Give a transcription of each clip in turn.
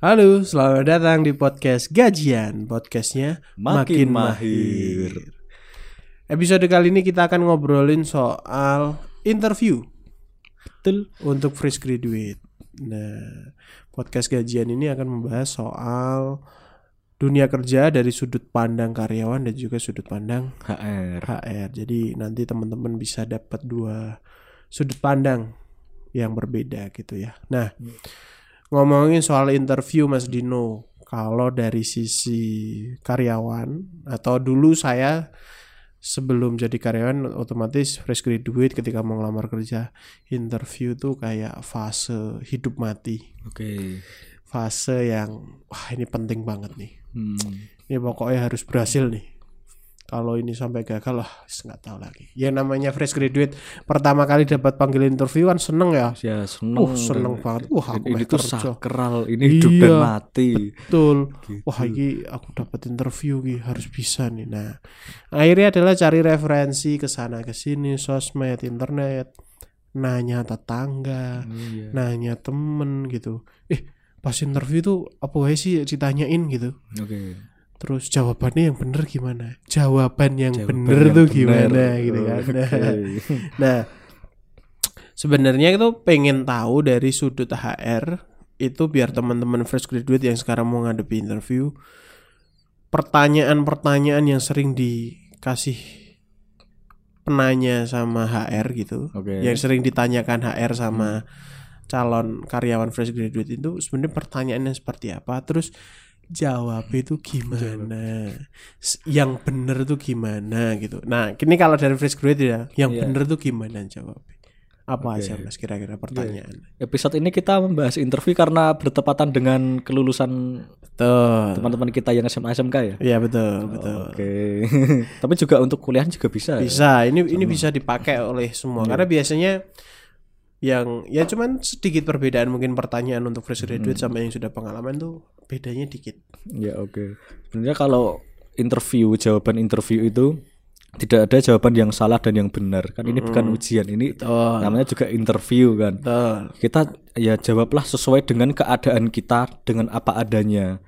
Halo, selamat datang di podcast Gajian. Podcastnya Makin makin, mahir. Episode kali ini kita akan ngobrolin soal interview Betul. untuk fresh graduate. Nah, podcast Gajian ini akan membahas soal dunia kerja dari sudut pandang karyawan dan juga sudut pandang HR. HR. Jadi nanti teman-teman bisa dapat dua sudut pandang yang berbeda gitu ya. Nah, ngomongin soal interview Mas Dino, kalau dari sisi karyawan atau dulu saya sebelum jadi karyawan otomatis fresh graduate ketika mau ngelamar kerja interview tuh kayak fase hidup mati Oke. fase yang wah ini penting banget nih Hmm. ini pokoknya harus berhasil nih kalau ini sampai gagal lah nggak tahu lagi ya namanya fresh graduate pertama kali dapat panggil interview kan seneng ya Ya seneng. Uh, seneng banget. Wah, aku ini tuh kerja. sakral. Ini hidup dan Iya. mati. betul Gitu. wah ini aku dapat interview Ki. harus bisa nih nah akhirnya adalah cari referensi ke sana ke sini sosmed internet nanya tetangga Iya. nanya temen gitu eh pas interview tuh apa sih ditanyain gitu Oke. Terus jawabannya yang bener gimana? Jawaban yang Jawaban bener yang tuh bener. gimana gitu kan. Oke. Nah, nah, sebenarnya itu pengen tahu dari sudut HR itu biar teman-teman fresh graduate yang sekarang mau ngadepi interview pertanyaan-pertanyaan yang sering dikasih penanya sama HR gitu. Oke. Yang sering ditanyakan HR sama calon karyawan fresh graduate itu sebenarnya pertanyaannya seperti apa? Terus jawab itu gimana S- yang bener tuh gimana gitu nah ini kalau dari fresh graduate ya yang Iya. bener tuh gimana jawab apa Oke. aja mas kira-kira pertanyaan Episode ini kita membahas interview karena bertepatan dengan kelulusan teman-teman kita yang SMA SMK ya. Iya betul betul Oke. Tapi juga untuk kuliah juga bisa. ya? bisa ini ini bisa dipakai oleh semua karena biasanya yang ya cuman sedikit perbedaan mungkin pertanyaan untuk fresh graduate sama yang sudah pengalaman tuh bedanya dikit Ya oke. Sebenarnya kalau interview jawaban interview itu tidak ada jawaban yang salah dan yang benar kan ini bukan ujian ini betul namanya juga interview kan. betul Kita ya jawablah sesuai dengan keadaan kita dengan apa adanya.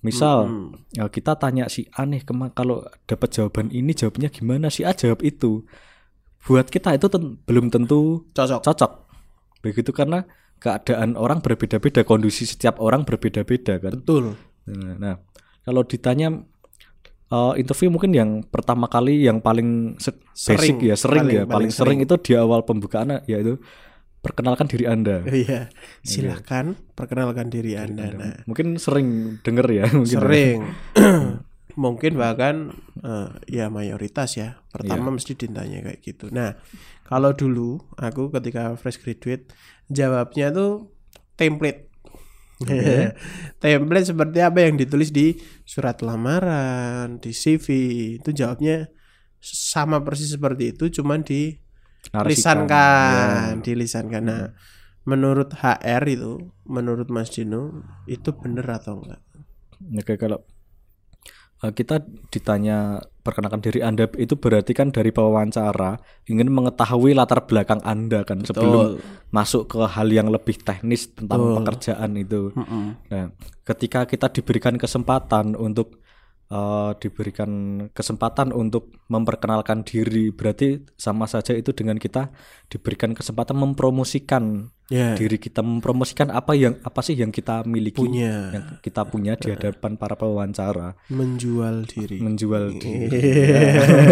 Misal ya kita tanya si A nih kema kalau dapat jawaban ini jawabnya gimana si A jawab itu. Buat kita itu ten- belum tentu cocok cocok. Begitu karena keadaan orang berbeda-beda, kondisi setiap orang berbeda-beda kan. betul Nah, nah, kalau ditanya eh, interview mungkin yang pertama kali yang paling se- Sering, basic ya sering paling- ya paling paling sering itu di awal pembukaan yaitu perkenalkan diri anda. Iya, silahkan perkenalkan diri anda. Nah, Mungkin sering denger ya mungkin. sering, mungkin bahkan eh, ya mayoritas ya. Pertama Iya. mesti ditanya kayak gitu. Nah, kalau dulu aku ketika fresh graduate jawabnya tuh template. template seperti apa yang ditulis di surat lamaran, di CV itu jawabnya sama persis seperti itu, cuman di lisankan, Ya. dilisankan. Nah, menurut HR itu, menurut Mas Dino itu bener atau enggak? Oke kalau eh, kita ditanya perkenalkan diri anda itu berarti kan dari wawancara ingin mengetahui latar belakang anda kan sebelum masuk ke hal yang lebih teknis tentang Betul. pekerjaan itu. Mm-mm. Nah, ketika kita diberikan kesempatan untuk eh, diberikan kesempatan untuk memperkenalkan diri, berarti sama saja itu dengan kita diberikan kesempatan mempromosikan Ya, diri kita, mempromosikan apa yang apa sih yang kita miliki, punya yang kita punya di hadapan para pewawancara, menjual diri. menjual diri.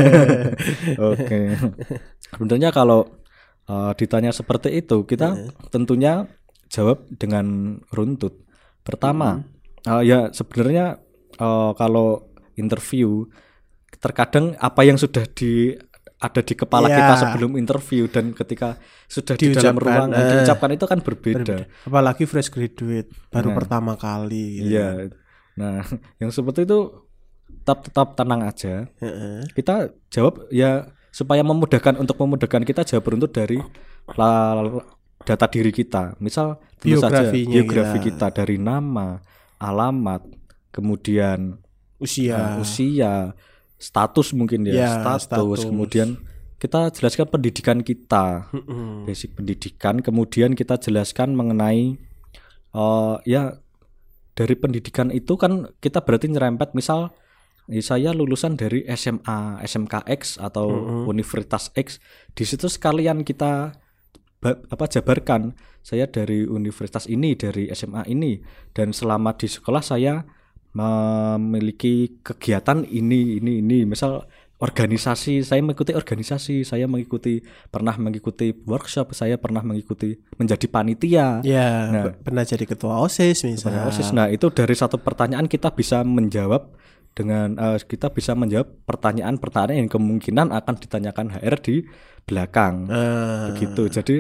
Oke. Sebenarnya kalau eh, ditanya seperti itu, kita tentunya jawab dengan runtut. Pertama, eh, ya sebenarnya eh, kalau interview terkadang apa yang sudah di ada di kepala Ya. kita sebelum interview dan ketika sudah di dalam ruangan eh. diucapkan itu kan berbeda. Apalagi fresh graduate baru Nah. pertama kali. gitu. Iya. Nah, yang seperti itu tetap tetap tenang aja. Heeh. kita jawab ya supaya memudahkan untuk memudahkan kita jawab beruntut dari la- data diri kita misal tentu saja biografi kita. kita. dari nama alamat kemudian Usia. uh, usia status mungkin ya, Ya, status. status. kemudian kita jelaskan pendidikan kita Mm-mm. basic pendidikan kemudian kita jelaskan mengenai eh ya dari pendidikan itu kan kita berarti nyerempet misal eh, saya lulusan dari SMA, SMKX atau Universitas X. Di situ sekalian kita apa jabarkan saya dari universitas ini, dari SMA ini dan selama di sekolah saya memiliki kegiatan ini ini ini misal organisasi saya mengikuti organisasi saya mengikuti pernah mengikuti workshop saya pernah mengikuti menjadi panitia Ya, Nah. pernah jadi ketua OSIS misalnya. OSIS. Nah, itu dari satu pertanyaan kita bisa menjawab dengan eh, kita bisa menjawab pertanyaan-pertanyaan yang kemungkinan akan ditanyakan HR di belakang. Ah, Begitu. Jadi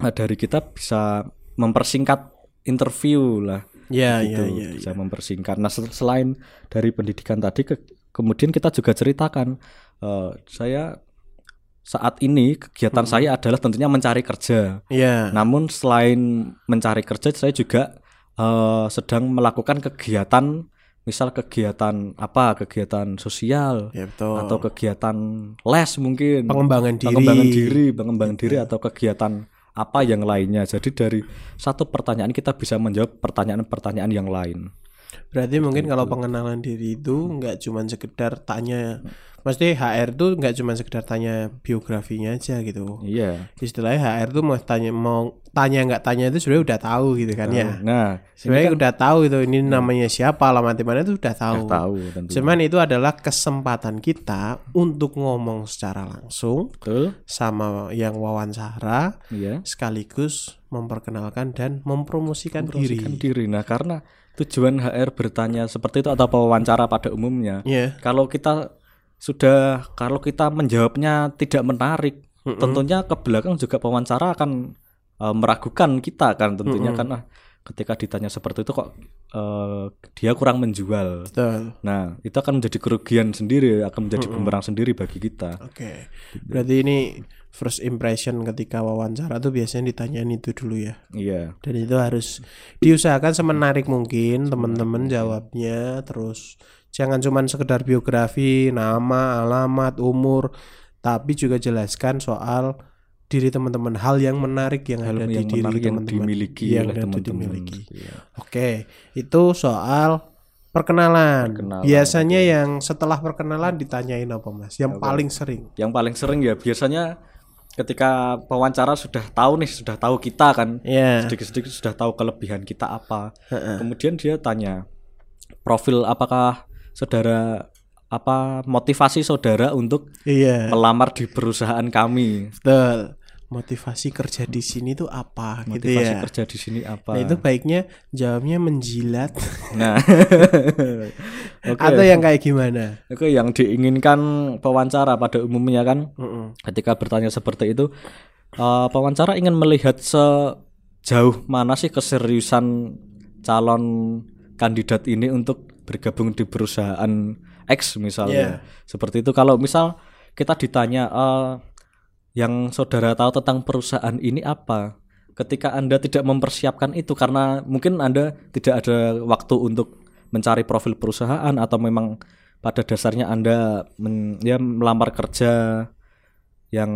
eh, dari kita bisa mempersingkat interview lah. Ya, gitu, ya, ya, bisa mempersingkat. Nah, sel- selain dari pendidikan tadi ke- kemudian kita juga ceritakan eh, saya saat ini kegiatan saya adalah tentunya mencari kerja. ya. Namun selain mencari kerja, saya juga eh, sedang melakukan kegiatan, misal kegiatan apa, kegiatan sosial Ya betul. atau kegiatan les mungkin, pengembangan diri. pengembangan diri, pengembangan diri atau kegiatan apa yang lainnya. Jadi dari satu pertanyaan kita bisa menjawab pertanyaan-pertanyaan yang lain. Berarti mungkin Gitu. kalau pengenalan diri itu nggak cuma sekedar tanya, mesti HR tuh nggak cuma sekedar tanya biografinya aja gitu. Iya. Istilahnya HR tuh mau tanya mau tanya nggak tanya itu sebenarnya udah tahu gitu kan ya. Nah, Sebenarnya udah tahu itu ini namanya siapa, alamat di mana itu udah tahu. Hmm. tahu tentu. Cuman itu adalah kesempatan kita untuk ngomong secara langsung Betul? sama yang wawancara Iya. sekaligus memperkenalkan dan mempromosikan, Mempromosikan diri. diri. Nah, karena tujuan HR bertanya seperti itu atau wawancara pada umumnya, Iya. kalau kita sudah kalau kita menjawabnya tidak menarik, tentunya ke belakang juga pewawancara akan eh, meragukan kita kan tentunya karena ketika ditanya seperti itu kok eh, dia kurang menjual. Betul. Nah, itu akan menjadi kerugian sendiri, akan menjadi bumerang sendiri bagi kita. Oke. Berarti ini first impression ketika wawancara tuh biasanya ditanyain itu dulu ya. Iya. Dan itu harus diusahakan semenarik mungkin teman-teman jawabnya terus jangan cuman sekedar biografi, nama, alamat, umur, tapi juga jelaskan soal diri teman-teman hal yang menarik yang Hal ada yang di diri menarik yang teman-teman dimiliki yang ada teman-teman. dimiliki. Iya. Oke, itu soal perkenalan. Perkenalan, Biasanya yang setelah perkenalan ditanyain apa Mas? Yang paling sering. Yang paling sering ya biasanya ketika pewawancara sudah tahu nih, sudah tahu kita kan. Iya. sedikit-sedikit sudah tahu kelebihan kita apa. Kemudian dia tanya profil apakah saudara apa motivasi saudara untuk Iya. melamar di perusahaan kami. Betul. Motivasi kerja di sini tuh apa gitu Motivasi ya. kerja di sini apa? Nah, itu baiknya jawabnya menjilat Nah. Oke. atau yang kayak gimana? Oke, yang diinginkan pewawancara pada umumnya kan Mm-mm. ketika bertanya seperti itu eh, pewawancara ingin melihat sejauh mana sih keseriusan calon kandidat ini untuk bergabung di perusahaan X misalnya. Seperti itu. Kalau misal kita ditanya eh, yang saudara tahu tentang perusahaan ini apa? Ketika anda tidak mempersiapkan itu karena mungkin anda tidak ada waktu untuk mencari profil perusahaan atau memang pada dasarnya anda men- ya melamar kerja yang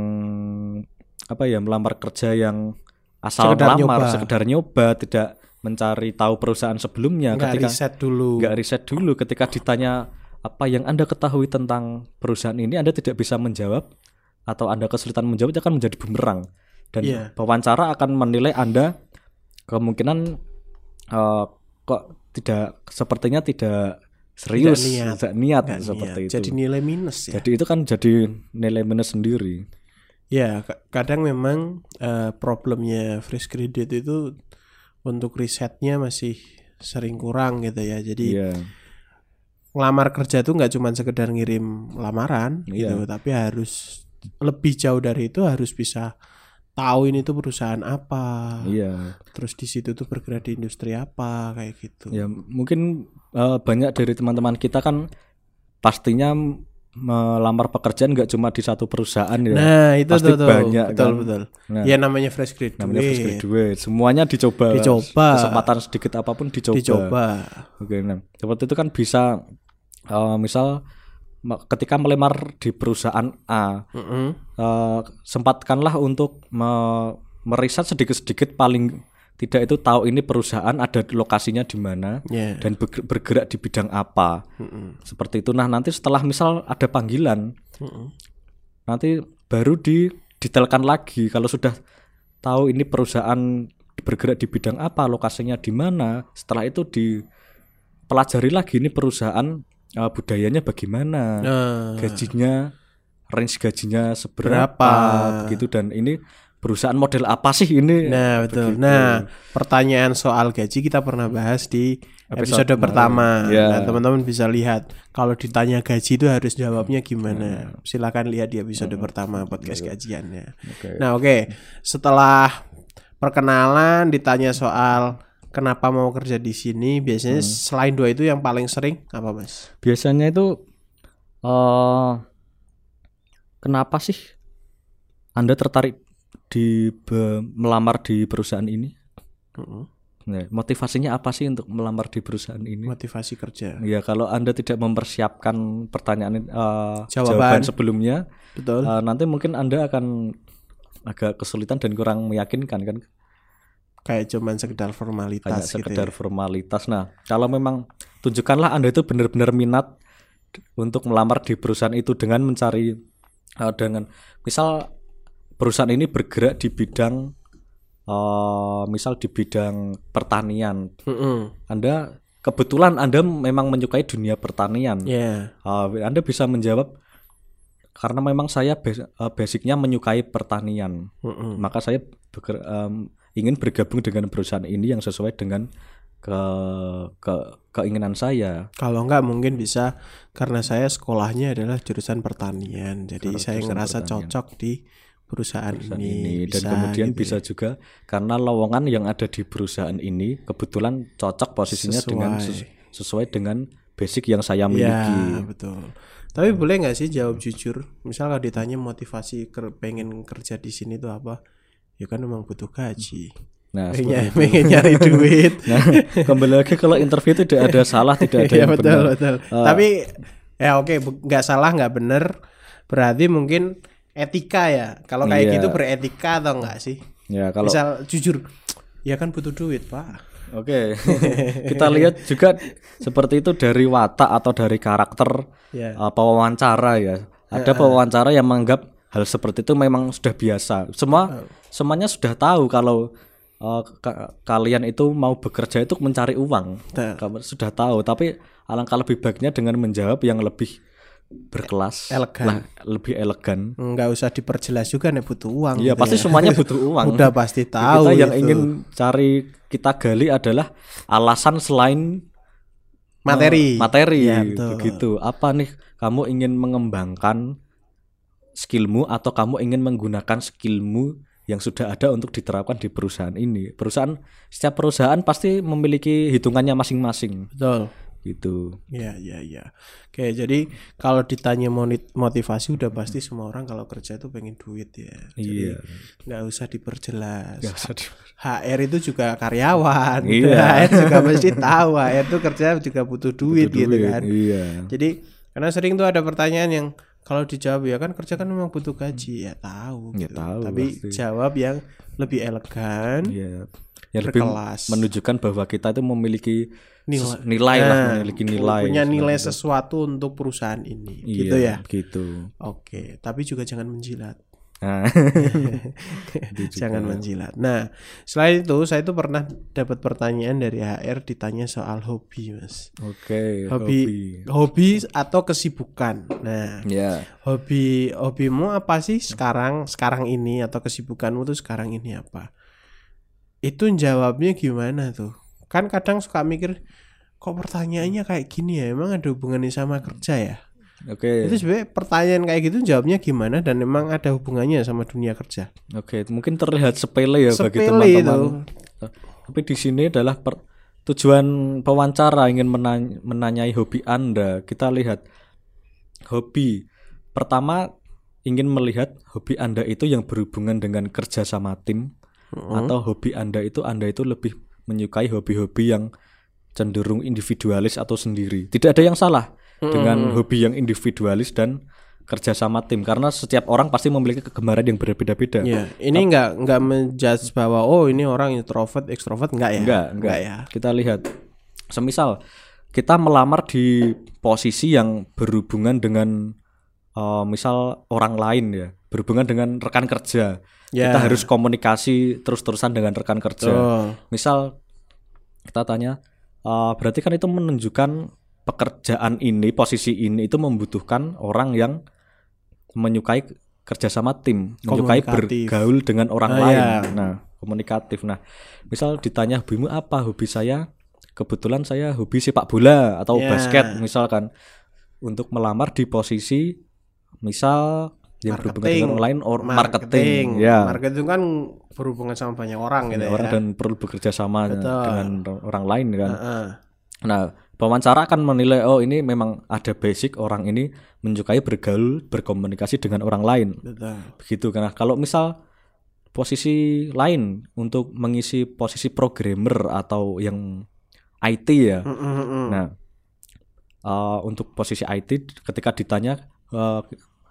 apa ya melamar kerja yang asal Sekedar melamar nyoba. sekedar nyoba tidak mencari tahu perusahaan sebelumnya Nggak ketika riset dulu. nggak riset dulu ketika ditanya apa yang anda ketahui tentang perusahaan ini anda tidak bisa menjawab atau anda kesulitan menjawab itu akan menjadi bumerang dan Iya. pewawancara akan menilai anda kemungkinan eh, kok tidak sepertinya tidak serius niat. tidak niat Nggak seperti niat. itu Jadi nilai minus ya. jadi itu kan jadi nilai minus sendiri Ya, ka- kadang memang eh, problemnya fresh graduate itu untuk risetnya masih sering kurang gitu ya. Jadi iya ngelamar kerja tuh nggak cuma sekedar ngirim lamaran Iya. gitu, tapi harus lebih jauh dari itu harus bisa tahu ini tuh perusahaan apa. iya Terus di situ tuh bergerak di industri apa kayak gitu. ya mungkin eh, banyak dari teman-teman kita kan pastinya melamar pekerjaan nggak cuma di satu perusahaan ya Nah, itu Pasti tuh, banyak, betul kan? betul. Nah. Ya namanya fresh graduate. namanya fresh graduate semuanya dicoba Dicoba. kesempatan sedikit apa pun dicoba, Dicoba. oke nah seperti itu kan bisa eh, misal ketika melamar di perusahaan A Mm-mm. eh, sempatkanlah untuk me- meriset sedikit-sedikit paling tidak itu tahu ini perusahaan ada lokasinya di mana Ya. dan berge- bergerak di bidang apa. Seperti itu. Nah, nanti setelah misal ada panggilan, nanti baru didetailkan lagi kalau sudah tahu ini perusahaan bergerak di bidang apa, lokasinya di mana. Setelah itu dipelajari lagi ini perusahaan eh, budayanya bagaimana, Nah, gajinya, range gajinya Berapa? seberapa, begitu dan ini perusahaan model apa sih ini? Nah, betul. Begitu. Nah, pertanyaan soal gaji kita pernah bahas di episode, Episode pertama. Ya. Nah, teman-teman bisa lihat kalau ditanya gaji itu harus jawabnya gimana. Hmm. Silakan lihat di episode pertama podcast gajiannya. Oke. Nah, oke. Setelah perkenalan ditanya soal kenapa mau kerja di sini, biasanya Hmm. selain dua itu yang paling sering apa, Mas? Biasanya itu eh kenapa sih Anda tertarik di be- melamar di perusahaan ini? Nah, motivasinya apa sih untuk melamar di perusahaan ini? Motivasi kerja. Ya kalau Anda tidak mempersiapkan pertanyaan eh, Jawaban. jawaban. sebelumnya, Betul. eh, nanti mungkin Anda akan agak kesulitan dan kurang meyakinkan kan Kayak cuman sekedar formalitas gitu. sekedar ya. formalitas. Nah, kalau memang tunjukkanlah Anda itu benar-benar minat untuk melamar di perusahaan itu dengan mencari eh, dengan misal perusahaan ini bergerak di bidang eh, misal di bidang pertanian. Mm-mm. Anda kebetulan Anda memang menyukai dunia pertanian. Ya. Uh, Anda bisa menjawab karena memang saya uh, basicnya menyukai pertanian, Mm-mm. maka saya beker- um, ingin bergabung dengan perusahaan ini yang sesuai dengan ke, ke keinginan saya. Kalau enggak mungkin bisa karena saya sekolahnya adalah jurusan pertanian. Jadi saya ngerasa pertanian. cocok di perusahaan, Perusahaan ini. ini dan Bisa kemudian gitu bisa ya. juga karena lowongan yang ada di perusahaan ini kebetulan cocok posisinya dengan Sesuai. ses- sesuai dengan basic yang saya Ya, miliki. betul. Tapi boleh nggak sih jawab jujur? Misal kalau ditanya motivasi ker- pengen kerja di sini tuh apa? Ya kan memang butuh gaji. Nah, Pengen, itu. pengen nyari duit. Nah, kembali lagi kalau interview tidak ada salah, tidak ada yang betul benar. betul. Eh, Tapi ya oke bu- nggak salah nggak bener. Berarti mungkin etika ya. Kalau kayak Iya. gitu beretika atau enggak sih? Ya, kalau Misal jujur, ya kan butuh duit pak. Oke, kita lihat juga seperti itu dari watak atau dari karakter Ya. uh, pewawancara ya. Ada pewawancara yang menganggap hal seperti itu memang sudah biasa. Semua semuanya sudah tahu kalau uh, ka- kalian itu mau bekerja itu mencari uang. Kamu sudah tahu, tapi alangkah lebih baiknya dengan menjawab yang lebih berkelas, Elegan. lah, lebih elegan. Nggak usah diperjelas juga nih butuh uang. Iya, gitu pasti ya. semuanya butuh uang. Udah pasti tahu. kita yang itu. ingin cari kita gali adalah alasan selain materi. eh, materi Iya, betul. begitu apa nih kamu ingin mengembangkan skillmu atau kamu ingin menggunakan skillmu yang sudah ada untuk diterapkan di perusahaan ini perusahaan setiap perusahaan pasti memiliki hitungannya masing-masing Betul. Gitu Iya, iya, iya. Oke, jadi kalau ditanya motivasi udah pasti semua orang kalau kerja tuh pengen duit ya. Jadi Iya. nggak usah diperjelas. Nggak usah di- HR itu juga karyawan. Iya. HR juga mesti tahu HR itu kerja juga butuh duit, gitu duit, kan. iya Jadi karena sering tuh ada pertanyaan yang kalau dijawab ya kan kerja kan memang butuh gaji ya tahu. Ya, gitu. tahu Tapi pasti. jawab yang lebih elegan. Iya. ya lebih Berkelas. menunjukkan bahwa kita itu memiliki Nilai. nilai lah Nah, memiliki nilai Punya nilai seperti itu. sesuatu untuk perusahaan ini, Iya, gitu ya. gitu Oke, tapi juga jangan menjilat. nah, Itu juga. jangan menjilat. Nah, selain itu saya itu pernah dapat pertanyaan dari HR ditanya soal hobi, Mas. oke Hobi, hobi, atau kesibukan. Nah, ya hobi hobimu apa sih sekarang sekarang ini atau kesibukanmu tuh sekarang ini apa? Itu jawabnya gimana tuh? Kan kadang suka mikir kok pertanyaannya kayak gini ya, emang ada hubungannya sama kerja ya? oke Itu sebenarnya pertanyaan kayak gitu jawabnya gimana dan memang ada hubungannya sama dunia kerja. Oke, mungkin terlihat sepele ya bagi Sepele teman-teman. Tapi di sini adalah per- tujuan pewawancara ingin menany- menanyai hobi Anda. Kita lihat hobi. Pertama ingin melihat hobi Anda itu yang berhubungan dengan kerja sama tim atau hobi Anda itu Anda itu lebih menyukai hobi-hobi yang cenderung individualis atau sendiri. Tidak ada yang salah dengan hobi yang individualis dan kerja sama tim karena setiap orang pasti memiliki kegemaran yang berbeda-beda. Iya, ini nggak nggak menjudge bahwa oh ini orang introvert, ekstrovert nggak ya? Enggak, enggak. ya. Kita lihat semisal kita melamar di posisi yang berhubungan dengan eh, misal orang lain ya, berhubungan dengan rekan kerja. Ya. Kita harus komunikasi terus-terusan dengan rekan kerja. Betul. Misal kita tanya, eh, berarti kan itu menunjukkan pekerjaan ini, posisi ini itu membutuhkan orang yang menyukai kerjasama tim, menyukai bergaul dengan orang Ah, lain. ya. Nah, komunikatif. Nah, misal ditanya hobimu apa? Hobi saya kebetulan saya hobi sepak bola atau Ya. basket misalkan. Untuk melamar di posisi misal yang berhubungan dengan orang lain or marketing, ya. Marketing kan berhubungan sama banyak orang gitu orang ya. dan perlu bekerja sama Betul. dengan orang lain kan. Heeh. Nah, pewawancara akan menilai oh ini memang ada basic orang ini menyukai bergaul, berkomunikasi dengan orang lain. Betul. Begitu karena kalau misal posisi lain untuk mengisi posisi programmer atau yang IT ya. Mm, mm. Nah, eh, untuk posisi IT ketika ditanya eh,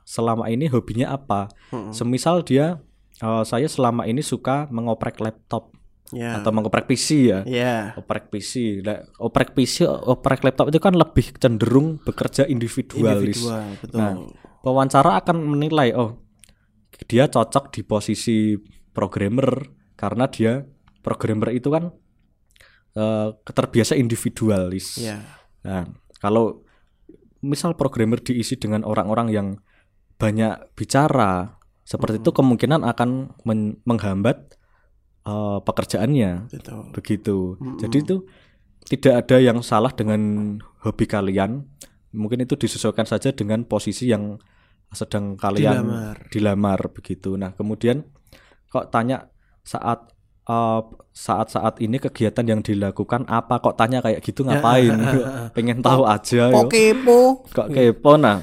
selama ini hobinya apa? Mm-mm. Semisal dia eh, saya selama ini suka mengoprek laptop Ya. atau mengoprek PC ya. Ya. oprek PC. Nah, oprek PC, oprek laptop itu kan lebih cenderung bekerja individualis. Individual, betul. Nah, Pewawancara akan menilai, oh, dia cocok di posisi programmer karena dia programmer itu kan eh, terbiasa individualis. ya. Nah, kalau misal programmer diisi dengan orang-orang yang banyak bicara, seperti itu kemungkinan akan men- menghambat eh, pekerjaannya Betul. begitu. Jadi itu tidak ada yang salah dengan hobi kalian. Mungkin itu disesuaikan saja dengan posisi yang sedang kalian Dilamar. dilamar begitu. Nah, kemudian kok tanya saat eh, saat-saat ini kegiatan yang dilakukan apa kok tanya kayak gitu ngapain? Pengen tahu aja yo. kepo. Kok kepo nah.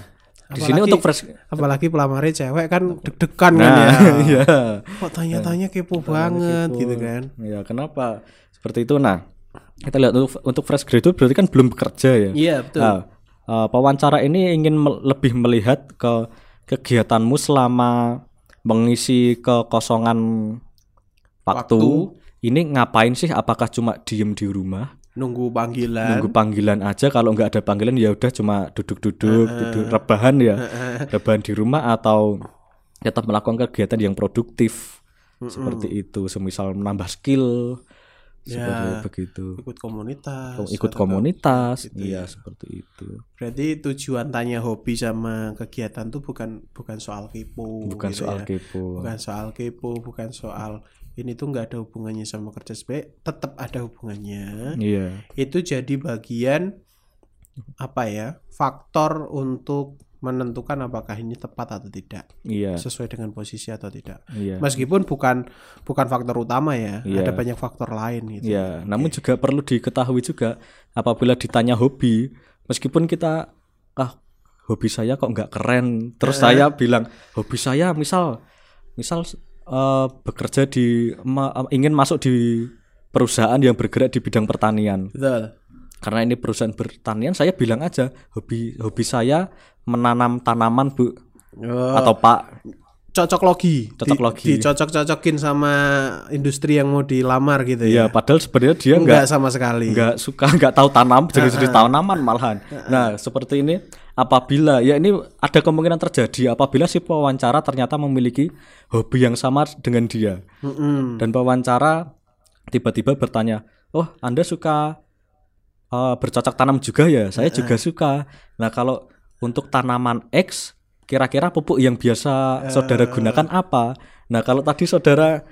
Di sini untuk fresh Apalagi pelamarnya cewek kan deg-degan kan Nah, ya. iya. Kok tanya-tanya kepo banget gitu kan. Ya, kenapa? Seperti itu. Nah, kita lihat untuk, untuk fresh graduate berarti kan belum bekerja ya. Iya, betul. Nah, eh, pewawancara ini ingin me- lebih melihat ke kegiatanmu selama mengisi kekosongan waktu. Waktu. Ini ngapain sih? Apakah cuma diem di rumah, Nunggu panggilan. nunggu panggilan aja? Kalau nggak ada panggilan ya udah cuma duduk-duduk, duduk rebahan ya, rebahan di rumah atau tetap melakukan kegiatan yang produktif seperti itu. Semisal menambah skill, seperti Ya. begitu. ikut komunitas. Ikut komunitas, gitu iya ya. seperti itu. Berarti tujuan tanya hobi sama kegiatan tuh bukan bukan soal kepo. Bukan gitu soal ya. kepo. Bukan soal kepo, bukan soal ini tuh nggak ada hubungannya sama kerja sebaik, tetap ada hubungannya. Iya. Itu jadi bagian apa ya? Faktor untuk menentukan apakah ini tepat atau tidak, Iya. sesuai dengan posisi atau tidak. Iya. Meskipun bukan bukan faktor utama ya, Iya. ada banyak faktor lain gitu. Iya, namun juga perlu diketahui juga apabila ditanya hobi, meskipun kita ah hobi saya kok nggak keren, terus saya bilang hobi saya misal misal eh, bekerja di ma- ingin masuk di perusahaan yang bergerak di bidang pertanian. Betul. Karena ini perusahaan pertanian, saya bilang aja hobi hobi saya menanam tanaman, Bu Oh, atau Pak. Cocok logi, Cocok Di- logi. dicocok-cocokin sama industri yang mau dilamar gitu Ya, ya. padahal sebenarnya dia nggak Enggak sama sekali. nggak suka nggak tahu tanam jenis-jenis tanaman malahan nah seperti ini apabila ya ini ada kemungkinan terjadi apabila si pewawancara ternyata memiliki hobi yang sama dengan dia Mm-mm. dan pewawancara tiba-tiba bertanya oh anda suka eh, bercocok tanam juga ya saya juga suka nah kalau untuk tanaman X kira-kira pupuk yang biasa saudara gunakan apa? Nah kalau tadi saudara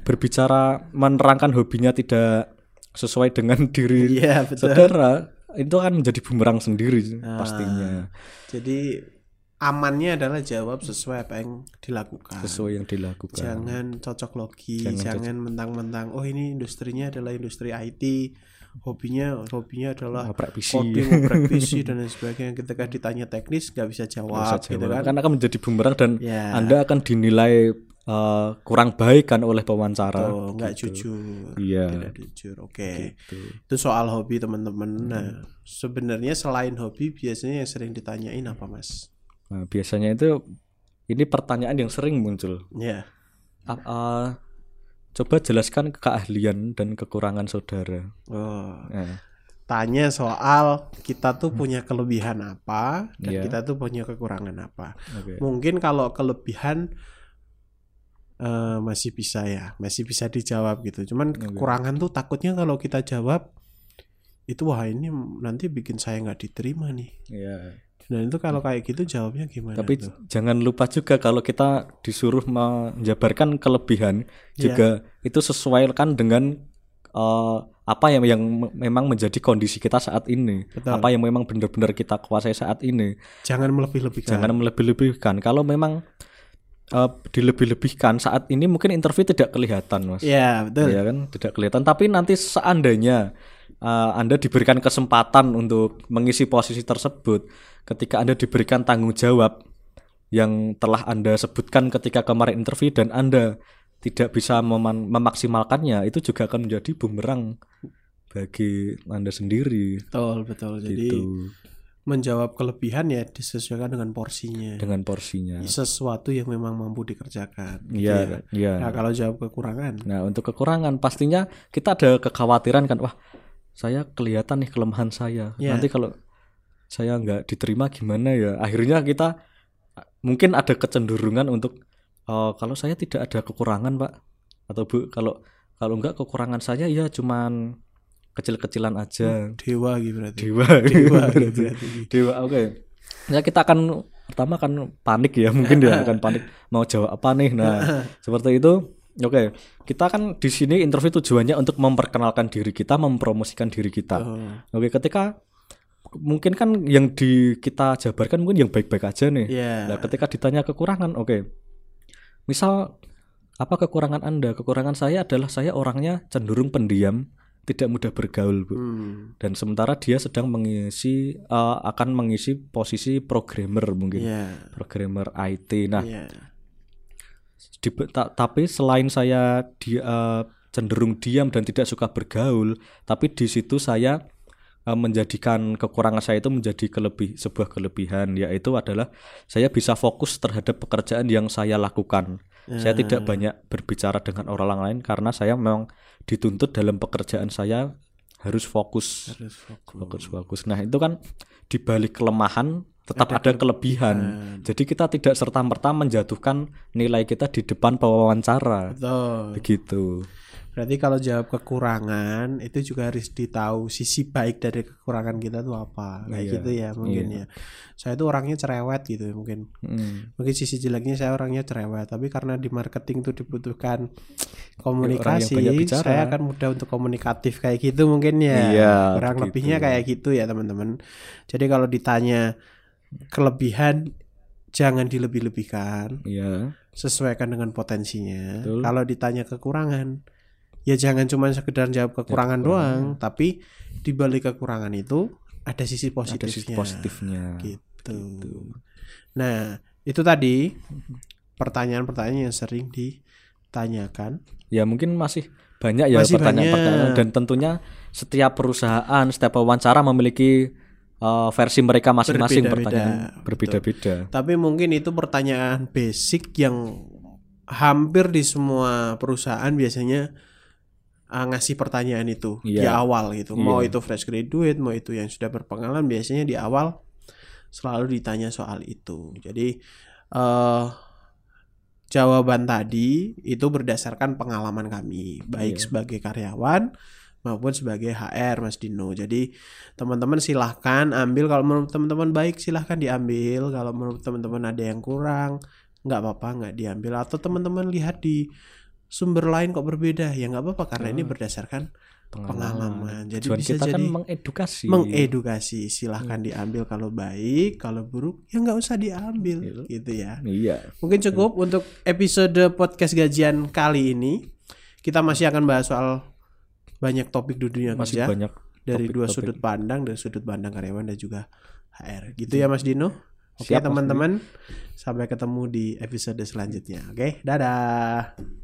berbicara menerangkan hobinya tidak sesuai dengan diri betul. saudara itu kan menjadi bumerang sendiri pastinya. Jadi amannya adalah jawab sesuai apa yang dilakukan. sesuai yang dilakukan. Jangan cocok logi, jangan mentang-mentang oh ini industrinya adalah industri IT, hobinya hobinya adalah PC. coding, PC dan lain sebagainya. Ketika ditanya teknis nggak bisa jawab, Bisa gitu jawab. kan. kan akan menjadi bumerang dan Ya. anda akan dinilai eh, kurang baik kan oleh pewawancara Oh, nggak jujur. Iya. Tidak jujur. Oke. Gitu. Itu soal hobi teman-teman. Nah, sebenarnya selain hobi biasanya yang sering ditanyain apa, Mas? Nah, biasanya itu ini pertanyaan yang sering muncul. Ya. A- uh, coba jelaskan keahlian dan kekurangan saudara. Oh. Nah, Tanya soal kita tuh punya kelebihan apa dan Iya. kita tuh punya kekurangan apa. oke. Mungkin kalau kelebihan eh, masih bisa ya, masih bisa dijawab gitu. Cuman Oke. kekurangan tuh takutnya kalau kita jawab itu wah ini nanti bikin saya nggak diterima nih. Iya. Dan itu kalau kayak gitu jawabnya gimana? Tapi tuh? jangan lupa juga kalau kita disuruh menjabarkan kelebihan Iya. juga itu sesuaikan dengan eh, apa yang yang me- memang menjadi kondisi kita saat ini. Betul. Apa yang memang benar-benar kita kuasai saat ini. jangan melebih-lebihkan. Jangan melebih-lebihkan. Kalau memang eh, dilebih-lebihkan saat ini mungkin interview tidak kelihatan, Mas. Iya betul. Iya kan, tidak kelihatan. Tapi nanti seandainya uh, Anda diberikan kesempatan untuk mengisi posisi tersebut, ketika Anda diberikan tanggung jawab yang telah Anda sebutkan ketika kemarin interview dan Anda tidak bisa meman- memaksimalkannya, itu juga akan menjadi bumerang bagi Anda sendiri. Betul betul. Jadi Gitu, menjawab kelebihan ya disesuaikan dengan porsinya. dengan porsinya. Sesuatu yang memang mampu dikerjakan. gitu ya. Iya, iya. Nah kalau jawab kekurangan, Nah, untuk kekurangan pastinya kita ada kekhawatiran kan, wah, saya kelihatan nih kelemahan saya. Ya. Nanti kalau saya nggak diterima gimana ya? Akhirnya kita uh, mungkin ada kecenderungan untuk "Oh, kalau saya tidak ada kekurangan, Pak. Atau Bu, kalau kalau enggak kekurangan saya ya cuman kecil-kecilan aja. dewa gitu berarti. Dewa. Dewa gitu berarti. berarti. Dewa, oke. Ya kita akan pertama kan panik ya, mungkin ya akan panik mau jawab apa nih. Nah, seperti itu. Oke, kita kan di sini interview tujuannya untuk memperkenalkan diri kita, mempromosikan diri kita. Oh, Oke, ketika mungkin kan yang di kita jabarkan mungkin yang baik-baik aja nih. Iya. Nah, ketika ditanya kekurangan, oke. Misal apa kekurangan Anda? Kekurangan saya adalah saya orangnya cenderung pendiam, tidak mudah bergaul, Bu. Hmm, Dan sementara dia sedang mengisi eh, akan mengisi posisi programmer mungkin, Iya. programmer IT. Nah, Iya. di- ta- tapi selain saya dia eh, cenderung diam dan tidak suka bergaul, tapi di situ saya menjadikan kekurangan saya itu menjadi kelebih sebuah kelebihan yaitu adalah saya bisa fokus terhadap pekerjaan yang saya lakukan. Saya tidak banyak berbicara dengan orang lain karena saya memang dituntut dalam pekerjaan saya harus fokus Harus fokus. fokus fokus. Nah, itu kan di balik kelemahan tetap ada, kelebihan. Jadi kita tidak serta merta menjatuhkan nilai kita di depan pewawancara. Betul. Begitu. Berarti kalau jawab kekurangan itu juga harus ditahu sisi baik dari kekurangan kita tuh apa. Kayak Iya, gitu ya mungkin iya. ya. Saya tuh orangnya cerewet gitu ya, mungkin. Mm. Mungkin sisi jeleknya saya orangnya cerewet, tapi karena di marketing tuh dibutuhkan komunikasi, saya akan mudah untuk komunikatif kayak gitu mungkin ya. Iya, Kurang begitu. lebihnya kayak gitu ya teman-teman. Jadi kalau ditanya kelebihan jangan dilebih-lebihkan, Iya. sesuaikan dengan potensinya. Betul. Kalau ditanya kekurangan, ya jangan cuma sekedar jawab kekurangan doang, tapi di balik kekurangan itu ada sisi Ada positifnya. sisi positifnya. Gitu. Nah, itu tadi pertanyaan-pertanyaan yang sering ditanyakan. Ya mungkin masih banyak ya pertanyaan-pertanyaan dan tentunya setiap perusahaan, setiap wawancara memiliki uh, versi mereka masing-masing pertanyaan berbeda-beda. Tapi mungkin itu pertanyaan basic yang hampir di semua perusahaan biasanya uh, ngasih pertanyaan itu di Iya. awal gitu. Mau Iya. itu fresh graduate, mau itu yang sudah berpengalaman biasanya di awal selalu ditanya soal itu. Jadi eh jawaban tadi itu berdasarkan pengalaman kami, baik Iya. sebagai karyawan maupun sebagai HR Mas Dino. Jadi teman-teman silahkan ambil kalau menurut teman-teman baik silahkan diambil. Kalau menurut teman-teman ada yang kurang nggak apa-apa nggak diambil. Atau teman-teman lihat di sumber lain kok berbeda ya nggak apa-apa karena ini berdasarkan pengalaman. Jadi Tujuan bisa kita kan jadi mengedukasi. mengedukasi. Silahkan diambil kalau baik, kalau buruk ya nggak usah diambil Iya. gitu ya. Iya. Mungkin cukup untuk episode podcast gajian kali ini. Kita masih akan bahas soal banyak topik di dunia Masih kerja banyak dari dua topik-topik. sudut pandang, dari sudut pandang karyawan dan juga HR. Gitu ya Mas Dino. Oke Mas teman-teman, sampai ketemu di episode selanjutnya. Oke, dadah.